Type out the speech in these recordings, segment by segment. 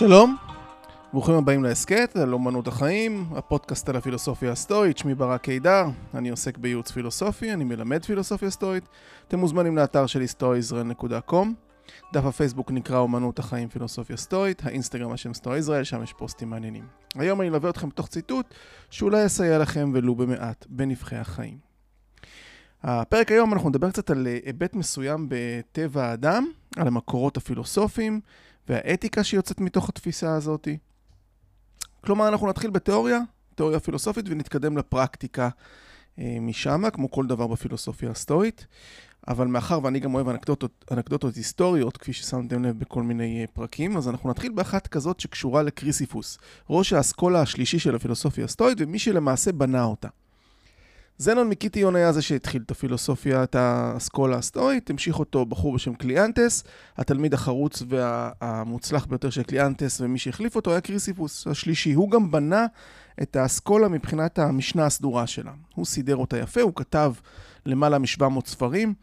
שלום, ברוכים הבאים להסכת על אומנות החיים, הפודקאסט על הפילוסופיה הסטואית, שמי ברק קידר, אני עוסק בייעוץ פילוסופי, אני מלמד פילוסופיה סטואית, אתם מוזמנים לאתר שלי stoaisrael.com, דף הפייסבוק נקרא אומנות החיים פילוסופיה סטואית, האינסטגרם השם ישראל, שם יש פוסטים מעניינים. היום אני אלווה אתכם בתוך ציטוט שאולי יסייע לכם ולו במעט בנבחי החיים. הפרק היום אנחנו נדבר קצת על היבט מסוים בטבע האדם, על המקורות הפילוסופיים והאתיקה שיוצאת מתוך התפיסה הזאת. כלומר, אנחנו נתחיל בתיאוריה, תיאוריה פילוסופית, ונתקדם לפרקטיקה אה, משם, כמו כל דבר בפילוסופיה הסטואית. אבל מאחר ואני גם אוהב אנקדוטות, אנקדוטות היסטוריות, כפי ששמתם לב בכל מיני אה, פרקים, אז אנחנו נתחיל באחת כזאת שקשורה לקריסיפוס, ראש האסכולה השלישי של הפילוסופיה הסטואית, ומי שלמעשה בנה אותה. זנון מקיטיון היה זה שהתחיל את הפילוסופיה, את האסכולה הסטואית, המשיך אותו בחור בשם קליאנטס, התלמיד החרוץ והמוצלח ביותר של קליאנטס, ומי שהחליף אותו היה קריסיפוס השלישי. הוא גם בנה את האסכולה מבחינת המשנה הסדורה שלה. הוא סידר אותה יפה, הוא כתב למעלה מ-700 ספרים,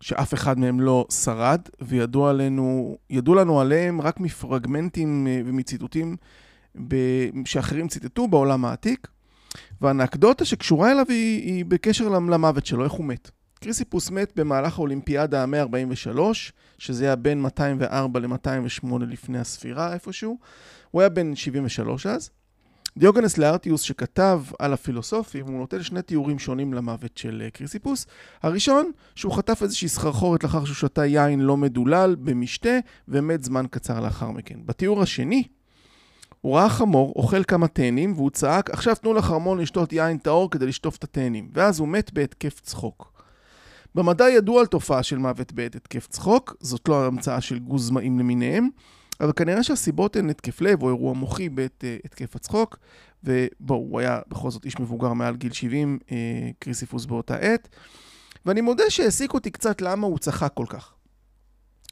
שאף אחד מהם לא שרד, וידעו עלינו, לנו עליהם רק מפרגמנטים אה, ומציטוטים שאחרים ציטטו בעולם העתיק. והאנקדוטה שקשורה אליו היא, היא בקשר למוות שלו, איך הוא מת. קריסיפוס מת במהלך האולימפיאדה ה-143, שזה היה בין 204 ל-208 לפני הספירה איפשהו. הוא היה בן 73 אז. דיוגנס לארטיוס שכתב על הפילוסופים, הוא נותן שני תיאורים שונים למוות של אה, קריסיפוס. הראשון, שהוא חטף איזושהי סחרחורת לאחר שהוא שתה יין לא מדולל במשתה, ומת זמן קצר לאחר מכן. בתיאור השני, הוא ראה חמור, אוכל כמה תאנים, והוא צעק, עכשיו תנו לחרמון לשתות יין טהור כדי לשטוף את התאנים. ואז הוא מת בהתקף צחוק. במדע ידוע על תופעה של מוות בעת התקף צחוק, זאת לא המצאה של גוזמאים למיניהם, אבל כנראה שהסיבות הן התקף לב או אירוע מוחי בעת uh, התקף הצחוק, ובואו, הוא היה בכל זאת איש מבוגר מעל גיל 70, uh, אה, קריסיפוס באותה עת, ואני מודה שהעסיק אותי קצת למה הוא צחק כל כך.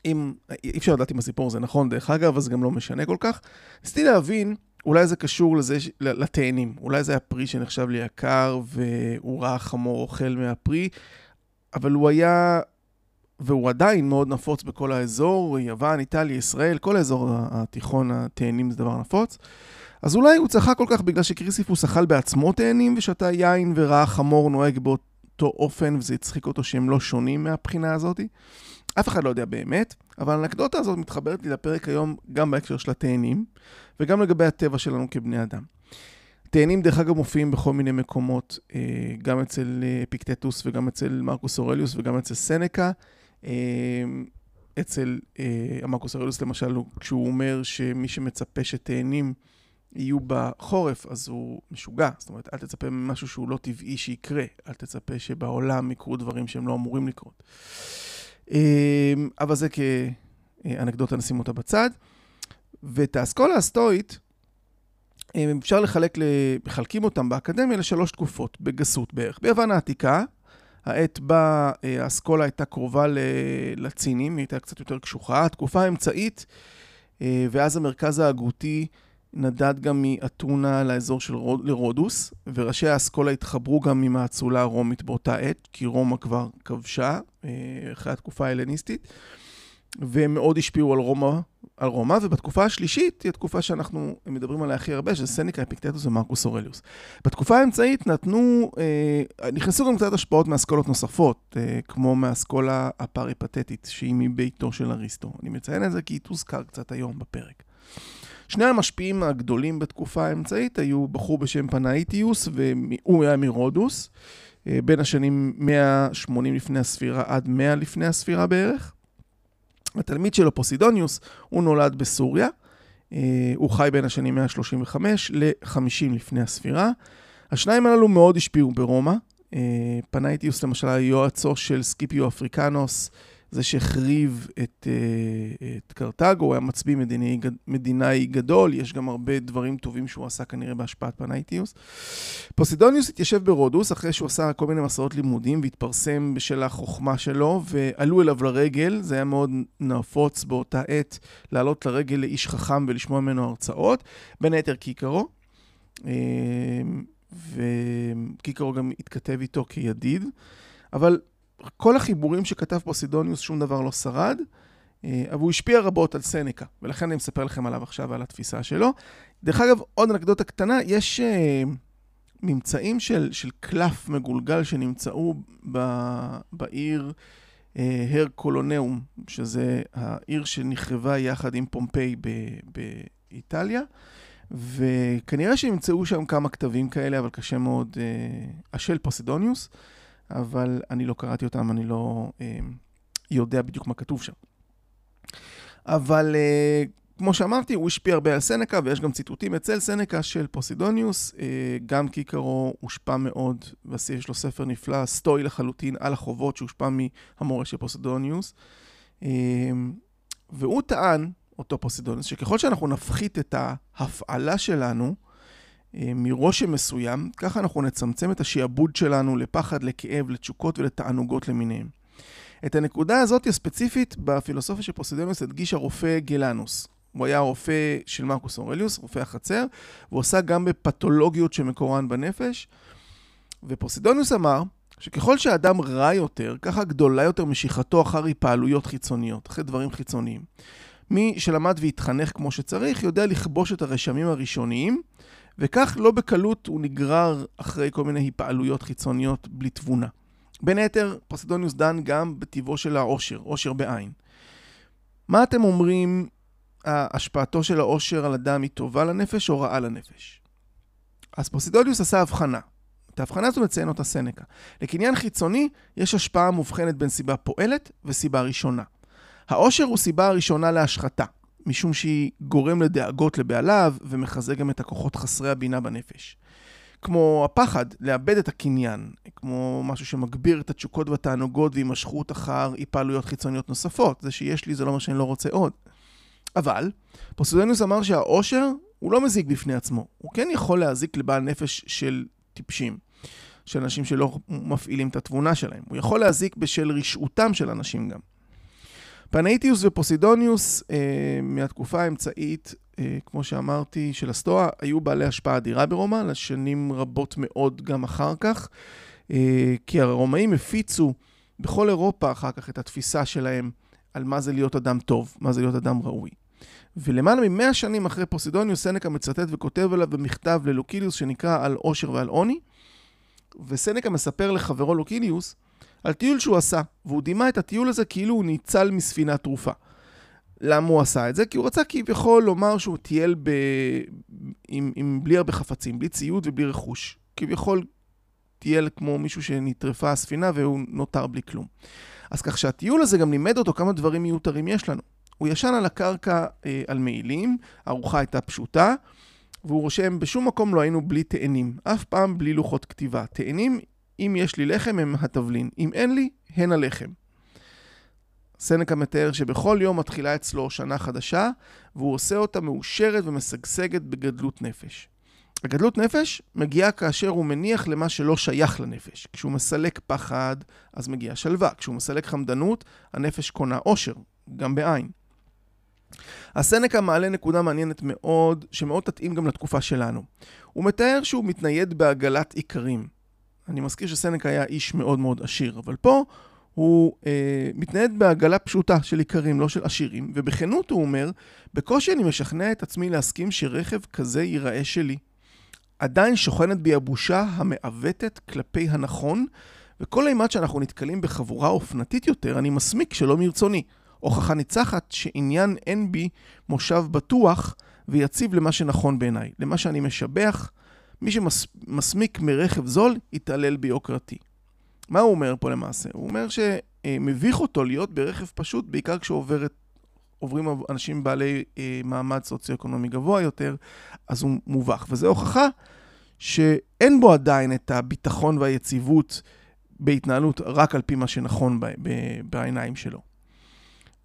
אם, אי אפשר לדעת אם הסיפור הזה נכון, דרך אגב, אז גם לא משנה כל כך. ניסיתי להבין, אולי זה קשור לזה, לתאנים. אולי זה היה פרי שנחשב לי יקר, והוא ראה חמור אוכל מהפרי, אבל הוא היה, והוא עדיין מאוד נפוץ בכל האזור, יוון, איטליה, ישראל, כל האזור התיכון, התאנים זה דבר נפוץ. אז אולי הוא צחק כל כך בגלל שקריסיפוס אכל בעצמו תאנים ושתה יין וראה חמור נוהג באותו אופן, וזה הצחיק אותו שהם לא שונים מהבחינה הזאתי. אף אחד לא יודע באמת, אבל האנקדוטה הזאת מתחברת לי לפרק היום גם בהקשר של התאנים, וגם לגבי הטבע שלנו כבני אדם. תאנים, דרך אגב, מופיעים בכל מיני מקומות, אה, גם אצל אה, אפיקטטוס וגם אצל מרקוס אורליוס וגם אצל סנקה. אה, אצל מרקוס אורליוס, למשל, כשהוא אומר שמי שמצפה שתאנים יהיו בחורף, אז הוא משוגע. זאת אומרת, אל תצפה ממשהו שהוא לא טבעי שיקרה. אל תצפה שבעולם יקרו דברים שהם לא אמורים לקרות. אמ, אבל זה כאנקדוטה נשים אותה בצד. ואת האסכולה הסטואית, אמ, אפשר לחלק, מחלקים אותם באקדמיה לשלוש תקופות, בגסות בערך. ביוון העתיקה, העת בה אה, האסכולה הייתה קרובה לצינים, היא הייתה קצת יותר קשוחה. התקופה האמצעית, אה, ואז המרכז ההגותי נדד גם מאתונה לאזור של רוד, לרודוס, וראשי האסכולה התחברו גם עם האצולה הרומית באותה עת, כי רומא כבר כבשה אה, אחרי התקופה ההלניסטית, והם מאוד השפיעו על רומא, על רומא, ובתקופה השלישית היא התקופה שאנחנו מדברים עליה הכי הרבה, שזה סניקה, אפיקטטוס ומרקוס אורליוס. בתקופה האמצעית נתנו, אה, נכנסו גם קצת השפעות מאסכולות נוספות, אה, כמו מהאסכולה הפריפתטית, שהיא מביתו של אריסטו. אני מציין את זה כי היא תוזכר קצת היום בפרק. שני המשפיעים הגדולים בתקופה האמצעית היו בחור בשם פנאיטיוס, והוא היה מרודוס, אה, בין השנים 180 לפני הספירה עד 100 לפני הספירה בערך. התלמיד שלו, פוסידוניוס, הוא נולד בסוריה. אה, הוא חי בין השנים 135 ל-50 לפני הספירה. השניים הללו מאוד השפיעו ברומא. אה, פנאיטיוס למשל היה יועצו של סקיפיו אפריקנוס, זה שהחריב את, אה, את קרתגו, הוא היה מצביא מדיני, מדינאי גדול, יש גם הרבה דברים טובים שהוא עשה כנראה בהשפעת פנייטיוס. פוסידוניוס התיישב ברודוס אחרי שהוא עשה כל מיני מסעות לימודים והתפרסם בשל החוכמה שלו, ועלו אליו לרגל, זה היה מאוד נפוץ באותה עת לעלות לרגל לאיש חכם ולשמוע ממנו הרצאות, בין היתר קיקרו. אה, וקיקרו גם התכתב איתו כידיד, אבל כל החיבורים שכתב פוסידוניוס, שום דבר לא שרד. אה, אבל הוא השפיע רבות על סנקה, ולכן אני מספר לכם עליו עכשיו, על התפיסה שלו. דרך אגב, עוד אנקדוטה קטנה, יש uh, ממצאים של, של קלף מגולגל שנמצאו ב, בעיר אה, הרקולנאום, שזה העיר שנחרבה יחד עם פומפיי באיטליה. וכנראה שנמצאו שם כמה כתבים כאלה, אבל קשה מאוד, אה, השל פוסידוניוס, אבל אני לא קראתי אותם, אני לא אה, יודע בדיוק מה כתוב שם. אבל אה, כמו שאמרתי, הוא השפיע הרבה על סנקה, ויש גם ציטוטים אצל סנקה של פוסידוניוס, אה, גם קיקרו הושפע מאוד, ויש לו ספר נפלא, סטוי לחלוטין, על החובות שהושפע מהמורה של פוסידוניוס. אה, והוא טען, אותו פוסידונוס, שככל שאנחנו נפחית את ההפעלה שלנו מרושם מסוים, ככה אנחנו נצמצם את השעבוד שלנו לפחד, לכאב, לתשוקות ולתענוגות למיניהם. את הנקודה הזאת הספציפית בפילוסופיה של פוסידונוס הדגיש הרופא גלנוס. הוא היה רופא של מרקוס אורליוס, רופא החצר, והוא עשה גם בפתולוגיות שמקורן בנפש. ופוסידונוס אמר שככל שאדם רע יותר, ככה גדולה יותר משיכתו אחר התפעלויות חיצוניות, אחרי דברים חיצוניים. מי שלמד והתחנך כמו שצריך, יודע לכבוש את הרשמים הראשוניים, וכך לא בקלות הוא נגרר אחרי כל מיני התפעלויות חיצוניות בלי תבונה. בין היתר, פוסדוניוס דן גם בטבעו של העושר, עושר בעין. מה אתם אומרים, השפעתו של העושר על אדם היא טובה לנפש או רעה לנפש? אז פוסידוניוס עשה הבחנה. את ההבחנה הזו מציין אותה סנקה. לקניין חיצוני יש השפעה מובחנת בין סיבה פועלת וסיבה ראשונה. העושר הוא סיבה הראשונה להשחתה, משום שהיא גורם לדאגות לבעליו ומחזק גם את הכוחות חסרי הבינה בנפש. כמו הפחד לאבד את הקניין, כמו משהו שמגביר את התשוקות והתענוגות והימשכות אחר התפעלויות חיצוניות נוספות. זה שיש לי זה לא אומר שאני לא רוצה עוד. אבל, פוסדניוס אמר שהעושר הוא לא מזיק בפני עצמו. הוא כן יכול להזיק לבעל נפש של טיפשים, של אנשים שלא מפעילים את התבונה שלהם. הוא יכול להזיק בשל רשעותם של אנשים גם. פנאיטיוס ופוסידוניוס אה, מהתקופה האמצעית, אה, כמו שאמרתי, של הסטואה, היו בעלי השפעה אדירה ברומא, לשנים רבות מאוד גם אחר כך, אה, כי הרומאים הפיצו בכל אירופה אחר כך את התפיסה שלהם על מה זה להיות אדם טוב, מה זה להיות אדם ראוי. ולמעלה ממאה שנים אחרי פוסידוניוס, סנקה מצטט וכותב עליו במכתב ללוקיליוס שנקרא על עושר ועל עוני, וסנקה מספר לחברו לוקיליוס על טיול שהוא עשה, והוא דימה את הטיול הזה כאילו הוא ניצל מספינת תרופה. למה הוא עשה את זה? כי הוא רצה כביכול לומר שהוא טייל ב... עם, עם בלי הרבה חפצים, בלי ציוד ובלי רכוש. כביכול טייל כמו מישהו שנטרפה הספינה והוא נותר בלי כלום. אז כך שהטיול הזה גם לימד אותו כמה דברים מיותרים יש לנו. הוא ישן על הקרקע אה, על מעילים, הארוחה הייתה פשוטה, והוא רושם, בשום מקום לא היינו בלי תאנים, אף פעם בלי לוחות כתיבה. תאנים אם יש לי לחם הם התבלין, אם אין לי, הן הלחם. סנקה מתאר שבכל יום מתחילה אצלו שנה חדשה, והוא עושה אותה מאושרת ומשגשגת בגדלות נפש. הגדלות נפש מגיעה כאשר הוא מניח למה שלא שייך לנפש. כשהוא מסלק פחד, אז מגיעה שלווה. כשהוא מסלק חמדנות, הנפש קונה עושר, גם בעין. הסנקה מעלה נקודה מעניינת מאוד, שמאוד תתאים גם לתקופה שלנו. הוא מתאר שהוא מתנייד בעגלת איכרים. אני מזכיר שסנק היה איש מאוד מאוד עשיר, אבל פה הוא אה, מתנהד בעגלה פשוטה של איכרים, לא של עשירים, ובכנות הוא אומר, בקושי אני משכנע את עצמי להסכים שרכב כזה ייראה שלי. עדיין שוכנת בי הבושה המעוותת כלפי הנכון, וכל אימת שאנחנו נתקלים בחבורה אופנתית יותר, אני מסמיק שלא מרצוני. הוכחה ניצחת שעניין אין בי מושב בטוח ויציב למה שנכון בעיניי, למה שאני משבח, מי שמסמיק מרכב זול, יתעלל ביוקרתי. מה הוא אומר פה למעשה? הוא אומר שמביך אותו להיות ברכב פשוט, בעיקר כשעוברים אנשים בעלי אה, מעמד סוציו-אקונומי גבוה יותר, אז הוא מובך. וזו הוכחה שאין בו עדיין את הביטחון והיציבות בהתנהלות רק על פי מה שנכון בעיניים שלו.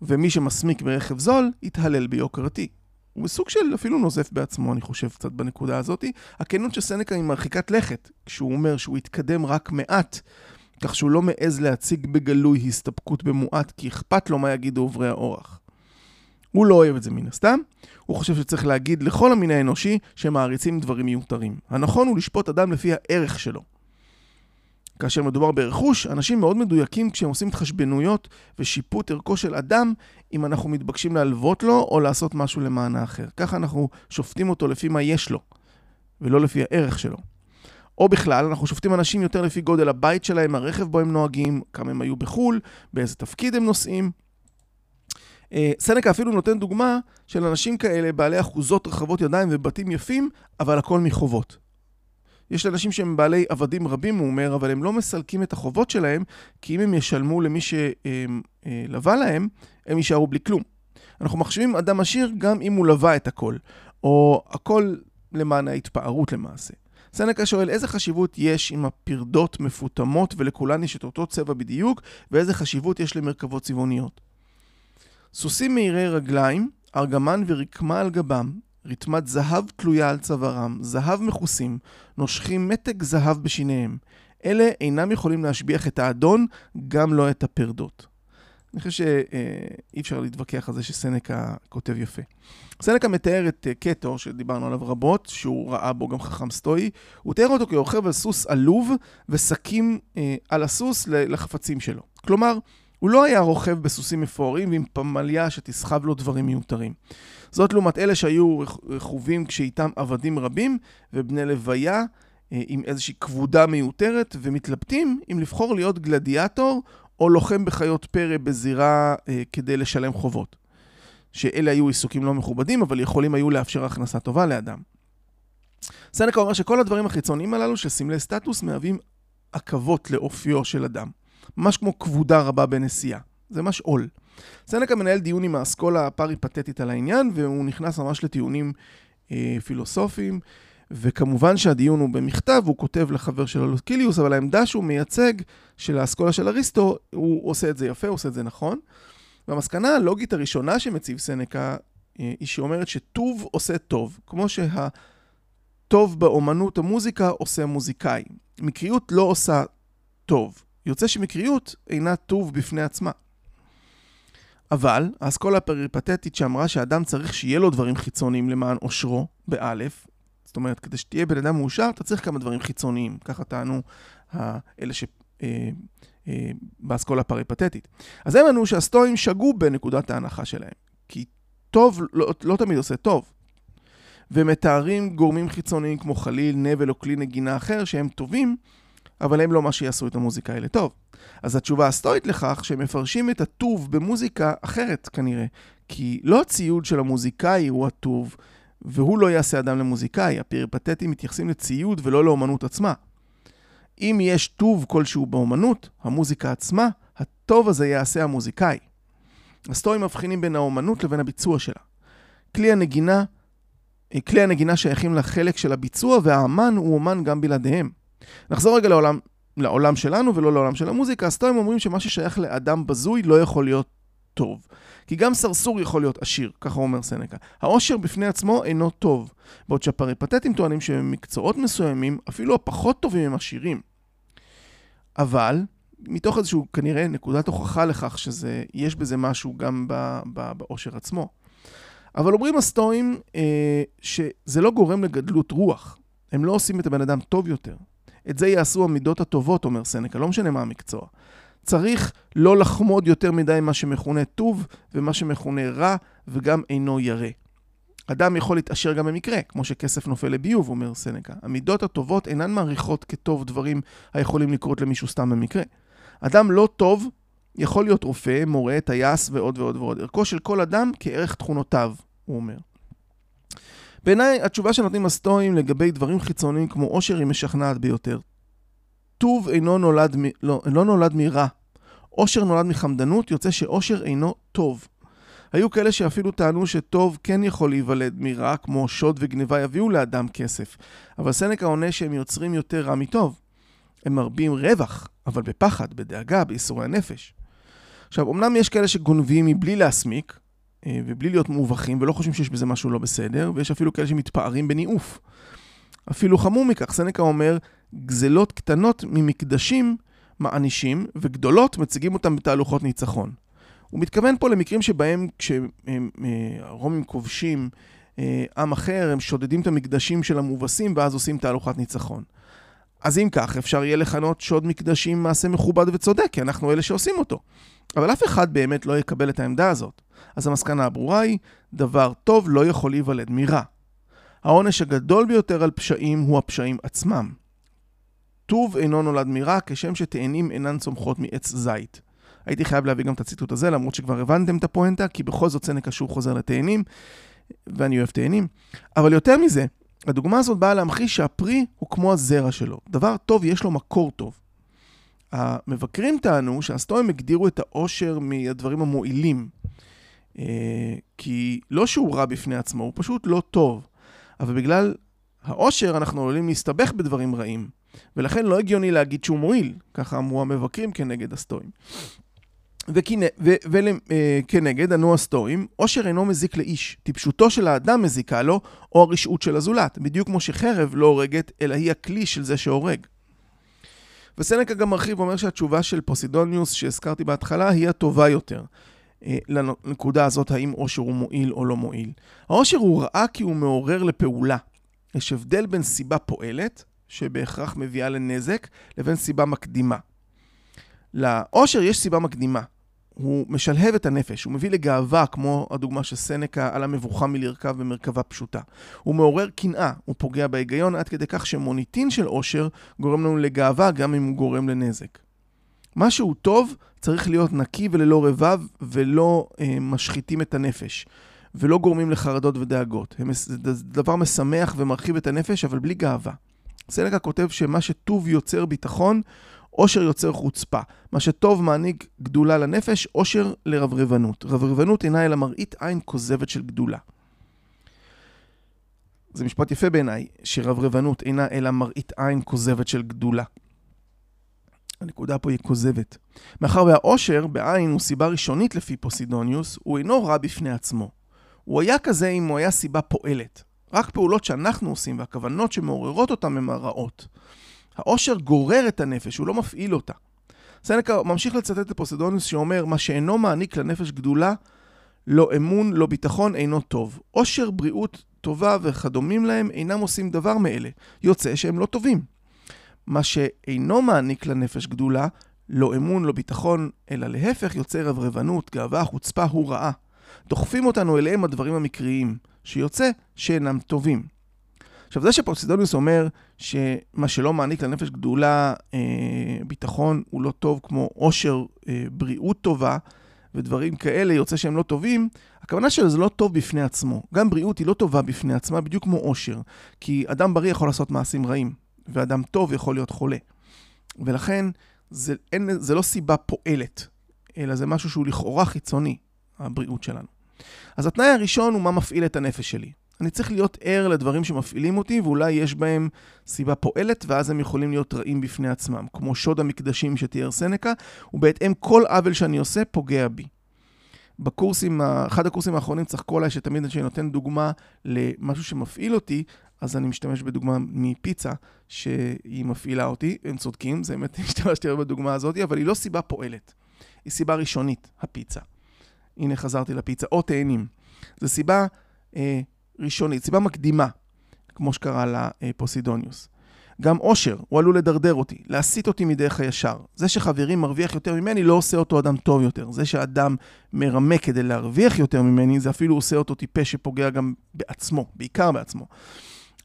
ומי שמסמיק ברכב זול, יתהלל ביוקרתי. הוא בסוג של אפילו נוזף בעצמו, אני חושב, קצת בנקודה הזאת. הכנות של סנקה היא מרחיקת לכת, כשהוא אומר שהוא יתקדם רק מעט, כך שהוא לא מעז להציג בגלוי הסתפקות במועט, כי אכפת לו מה יגידו עוברי האורח. הוא לא אוהב את זה מן הסתם, הוא חושב שצריך להגיד לכל המין האנושי שמעריצים דברים מיותרים. הנכון הוא לשפוט אדם לפי הערך שלו. כאשר מדובר ברכוש, אנשים מאוד מדויקים כשהם עושים התחשבנויות ושיפוט ערכו של אדם, אם אנחנו מתבקשים להלוות לו או לעשות משהו למען האחר. ככה אנחנו שופטים אותו לפי מה יש לו, ולא לפי הערך שלו. או בכלל, אנחנו שופטים אנשים יותר לפי גודל הבית שלהם, הרכב בו הם נוהגים, כמה הם היו בחו"ל, באיזה תפקיד הם נוסעים. אה, סנקה אפילו נותן דוגמה של אנשים כאלה, בעלי אחוזות רחבות ידיים ובתים יפים, אבל הכל מחובות. יש אנשים שהם בעלי עבדים רבים, הוא אומר, אבל הם לא מסלקים את החובות שלהם, כי אם הם ישלמו למי שלווה להם, הם יישארו בלי כלום. אנחנו מחשיבים אדם עשיר גם אם הוא לווה את הכל, או הכל למען ההתפארות למעשה. סנקה שואל איזה חשיבות יש אם הפרדות מפותמות ולכולן יש את אותו צבע בדיוק, ואיזה חשיבות יש למרכבות צבעוניות. סוסים מהירי רגליים, ארגמן ורקמה על גבם, רתמת זהב תלויה על צווארם, זהב מכוסים, נושכים מתג זהב בשיניהם. אלה אינם יכולים להשביח את האדון, גם לא את הפרדות. אני חושב שאי אפשר להתווכח על זה שסנקה כותב יפה. סנקה מתאר את קטו, שדיברנו עליו רבות, שהוא ראה בו גם חכם סטואי. הוא תיאר אותו כרוכב על סוס עלוב ושקים על הסוס לחפצים שלו. כלומר, הוא לא היה רוכב בסוסים מפוארים ועם פמליה שתסחב לו דברים מיותרים. זאת לעומת אלה שהיו רכובים כשאיתם עבדים רבים ובני לוויה אה, עם איזושהי כבודה מיותרת ומתלבטים אם לבחור להיות גלדיאטור או לוחם בחיות פרא בזירה אה, כדי לשלם חובות. שאלה היו עיסוקים לא מכובדים, אבל יכולים היו לאפשר הכנסה טובה לאדם. סנקה אומר שכל הדברים החיצוניים הללו של סמלי סטטוס מהווים עכבות לאופיו של אדם. ממש כמו כבודה רבה בנסיעה. זה ממש עול. סנקה מנהל דיון עם האסכולה הפריפתטית על העניין, והוא נכנס ממש לטיעונים אה, פילוסופיים, וכמובן שהדיון הוא במכתב, הוא כותב לחבר שלו לוקיליוס, אבל העמדה שהוא מייצג של האסכולה של אריסטו, הוא עושה את זה יפה, הוא עושה את זה נכון. והמסקנה הלוגית הראשונה שמציב סנקה, אה, היא שאומרת שטוב עושה טוב, כמו שהטוב באומנות המוזיקה עושה מוזיקאי. מקריות לא עושה טוב. יוצא שמקריות אינה טוב בפני עצמה. אבל האסכולה הפריפתטית שאמרה שאדם צריך שיהיה לו דברים חיצוניים למען עושרו, באלף, זאת אומרת, כדי שתהיה בן אדם מאושר, אתה צריך כמה דברים חיצוניים, ככה טענו אלה ש... אה, אה, באסכולה הפריפתטית. אז הם ענו שהסטואים שגו בנקודת ההנחה שלהם, כי טוב לא, לא תמיד עושה טוב. ומתארים גורמים חיצוניים כמו חליל, נבל או כלי נגינה אחר שהם טובים, אבל הם לא מה שיעשו את המוזיקה האלה טוב. אז התשובה הסטואית לכך שהם מפרשים את הטוב במוזיקה אחרת כנראה, כי לא הציוד של המוזיקאי הוא הטוב, והוא לא יעשה אדם למוזיקאי, הפריפטטים מתייחסים לציוד ולא לאומנות עצמה. אם יש טוב כלשהו באומנות, המוזיקה עצמה, הטוב הזה יעשה המוזיקאי. הסטואים מבחינים בין האומנות לבין הביצוע שלה. כלי הנגינה, כלי הנגינה שייכים לחלק של הביצוע, והאמן הוא אומן גם בלעדיהם. נחזור רגע לעולם, לעולם שלנו ולא לעולם של המוזיקה. הסטואים אומרים שמה ששייך לאדם בזוי לא יכול להיות טוב. כי גם סרסור יכול להיות עשיר, ככה אומר סנקה. העושר בפני עצמו אינו טוב, בעוד שהפריפטטים טוענים שבמקצועות מסוימים, אפילו הפחות טובים הם עשירים. אבל, מתוך איזשהו כנראה נקודת הוכחה לכך שיש בזה משהו גם בעושר עצמו. אבל אומרים הסטואים אה, שזה לא גורם לגדלות רוח. הם לא עושים את הבן אדם טוב יותר. את זה יעשו המידות הטובות, אומר סנקה, לא משנה מה המקצוע. צריך לא לחמוד יותר מדי מה שמכונה טוב ומה שמכונה רע וגם אינו ירא. אדם יכול להתעשר גם במקרה, כמו שכסף נופל לביוב, אומר סנקה. המידות הטובות אינן מעריכות כטוב דברים היכולים לקרות למישהו סתם במקרה. אדם לא טוב יכול להיות רופא, מורה, טייס ועוד ועוד ועוד. ערכו של כל אדם כערך תכונותיו, הוא אומר. בעיניי, התשובה שנותנים הסטואים לגבי דברים חיצוניים כמו עושר היא משכנעת ביותר. טוב אינו נולד, מ... לא, לא נולד מרע. עושר נולד מחמדנות, יוצא שעושר אינו טוב. היו כאלה שאפילו טענו שטוב כן יכול להיוולד מרע, כמו שוד וגניבה יביאו לאדם כסף. אבל סנקה עונה שהם יוצרים יותר רע מטוב. הם מרבים רווח, אבל בפחד, בדאגה, בייסורי הנפש. עכשיו, אמנם יש כאלה שגונבים מבלי להסמיק, ובלי להיות מובכים, ולא חושבים שיש בזה משהו לא בסדר, ויש אפילו כאלה שמתפארים בניאוף. אפילו חמור מכך, סנקה אומר, גזלות קטנות ממקדשים מענישים, וגדולות מציגים אותם בתהלוכות ניצחון. הוא מתכוון פה למקרים שבהם כשהרומים כובשים אה, עם אחר, הם שודדים את המקדשים של המובסים ואז עושים תהלוכת ניצחון. אז אם כך, אפשר יהיה לכנות שוד מקדשים מעשה מכובד וצודק, כי אנחנו אלה שעושים אותו. אבל אף אחד באמת לא יקבל את העמדה הזאת. אז המסקנה הברורה היא, דבר טוב לא יכול להיוולד מרע. העונש הגדול ביותר על פשעים הוא הפשעים עצמם. טוב אינו נולד מרע, כשם שתאנים אינן צומחות מעץ זית. הייתי חייב להביא גם את הציטוט הזה, למרות שכבר הבנתם את הפואנטה, כי בכל זאת סנקה שוב חוזר לתאנים, ואני אוהב תאנים. אבל יותר מזה, הדוגמה הזאת באה להמחיש שהפרי הוא כמו הזרע שלו. דבר טוב, יש לו מקור טוב. המבקרים טענו שהסטואים הגדירו את העושר מהדברים המועילים. אה, כי לא שהוא רע בפני עצמו, הוא פשוט לא טוב. אבל בגלל העושר אנחנו עלולים להסתבך בדברים רעים. ולכן לא הגיוני להגיד שהוא מועיל, ככה אמרו המבקרים כנגד הסטואים. וכנגד ענו הסטואים, עושר אינו מזיק לאיש, טיפשותו של האדם מזיקה לו, או הרשעות של הזולת, בדיוק כמו שחרב לא הורגת, אלא היא הכלי של זה שהורג. וסנקה גם מרחיב ואומר שהתשובה של פוסידוניוס שהזכרתי בהתחלה היא הטובה יותר. אה, לנקודה הזאת, האם עושר הוא מועיל או לא מועיל. העושר הוא רעה כי הוא מעורר לפעולה. יש הבדל בין סיבה פועלת, שבהכרח מביאה לנזק, לבין סיבה מקדימה. לעושר יש סיבה מקדימה. הוא משלהב את הנפש, הוא מביא לגאווה, כמו הדוגמה של סנקה על המבוכה מלרכב במרכבה פשוטה. הוא מעורר קנאה, הוא פוגע בהיגיון עד כדי כך שמוניטין של עושר גורם לנו לגאווה גם אם הוא גורם לנזק. מה שהוא טוב צריך להיות נקי וללא רבב ולא אה, משחיתים את הנפש. ולא גורמים לחרדות ודאגות. הם, זה דבר משמח ומרחיב את הנפש, אבל בלי גאווה. סלקה כותב שמה שטוב יוצר ביטחון, עושר יוצר חוצפה. מה שטוב מעניק גדולה לנפש, עושר לרברבנות. רברבנות אינה אלא מראית עין כוזבת של גדולה. זה משפט יפה בעיניי, שרברבנות אינה אלא מראית עין כוזבת של גדולה. הנקודה פה היא כוזבת. מאחר והעושר בעין הוא סיבה ראשונית לפי פוסידוניוס, הוא אינו רע בפני עצמו. הוא היה כזה אם הוא היה סיבה פועלת. רק פעולות שאנחנו עושים והכוונות שמעוררות אותם הן הרעות. העושר גורר את הנפש, הוא לא מפעיל אותה. סנקה ממשיך לצטט את פוסדוניוס שאומר, מה שאינו מעניק לנפש גדולה, לא אמון, לא ביטחון, אינו טוב. עושר, בריאות טובה וכדומים להם אינם עושים דבר מאלה. יוצא שהם לא טובים. מה שאינו מעניק לנפש גדולה, לא אמון, לא ביטחון, אלא להפך יוצר רברבנות, גאווה, חוצפה, הוא רעה. דוחפים אותנו אליהם הדברים המקריים, שיוצא שאינם טובים. עכשיו, זה שפוסידוניוס אומר שמה שלא מעניק לנפש גדולה אה, ביטחון הוא לא טוב כמו עושר, אה, בריאות טובה ודברים כאלה, יוצא שהם לא טובים, הכוונה שלו זה לא טוב בפני עצמו. גם בריאות היא לא טובה בפני עצמה, בדיוק כמו עושר. כי אדם בריא יכול לעשות מעשים רעים, ואדם טוב יכול להיות חולה. ולכן, זה, אין, זה לא סיבה פועלת, אלא זה משהו שהוא לכאורה חיצוני, הבריאות שלנו. אז התנאי הראשון הוא מה מפעיל את הנפש שלי. אני צריך להיות ער לדברים שמפעילים אותי, ואולי יש בהם סיבה פועלת, ואז הם יכולים להיות רעים בפני עצמם, כמו שוד המקדשים שתיאר סנקה, ובהתאם כל עוול שאני עושה פוגע בי. בקורסים, אחד הקורסים האחרונים צחקו עליי שתמיד כשאני נותן דוגמה למשהו שמפעיל אותי, אז אני משתמש בדוגמה מפיצה שהיא מפעילה אותי, הם צודקים, זה באמת השתמשתי בדוגמה הזאת, אבל היא לא סיבה פועלת, היא סיבה ראשונית, הפיצה. הנה חזרתי לפיצה, או תאנים. זו סיבה אה, ראשונית, סיבה מקדימה, כמו שקרא לפוסידוניוס. גם עושר, הוא עלול לדרדר אותי, להסיט אותי מדרך הישר. זה שחברי מרוויח יותר ממני לא עושה אותו אדם טוב יותר. זה שאדם מרמה כדי להרוויח יותר ממני, זה אפילו עושה אותו טיפש שפוגע גם בעצמו, בעיקר בעצמו.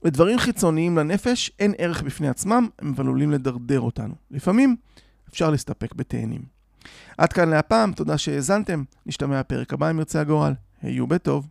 לדברים חיצוניים לנפש אין ערך בפני עצמם, הם עלולים לדרדר אותנו. לפעמים אפשר להסתפק בתאנים. עד כאן להפעם, תודה שהאזנתם, נשתמע בפרק הבא אם ירצה הגורל. היו בטוב.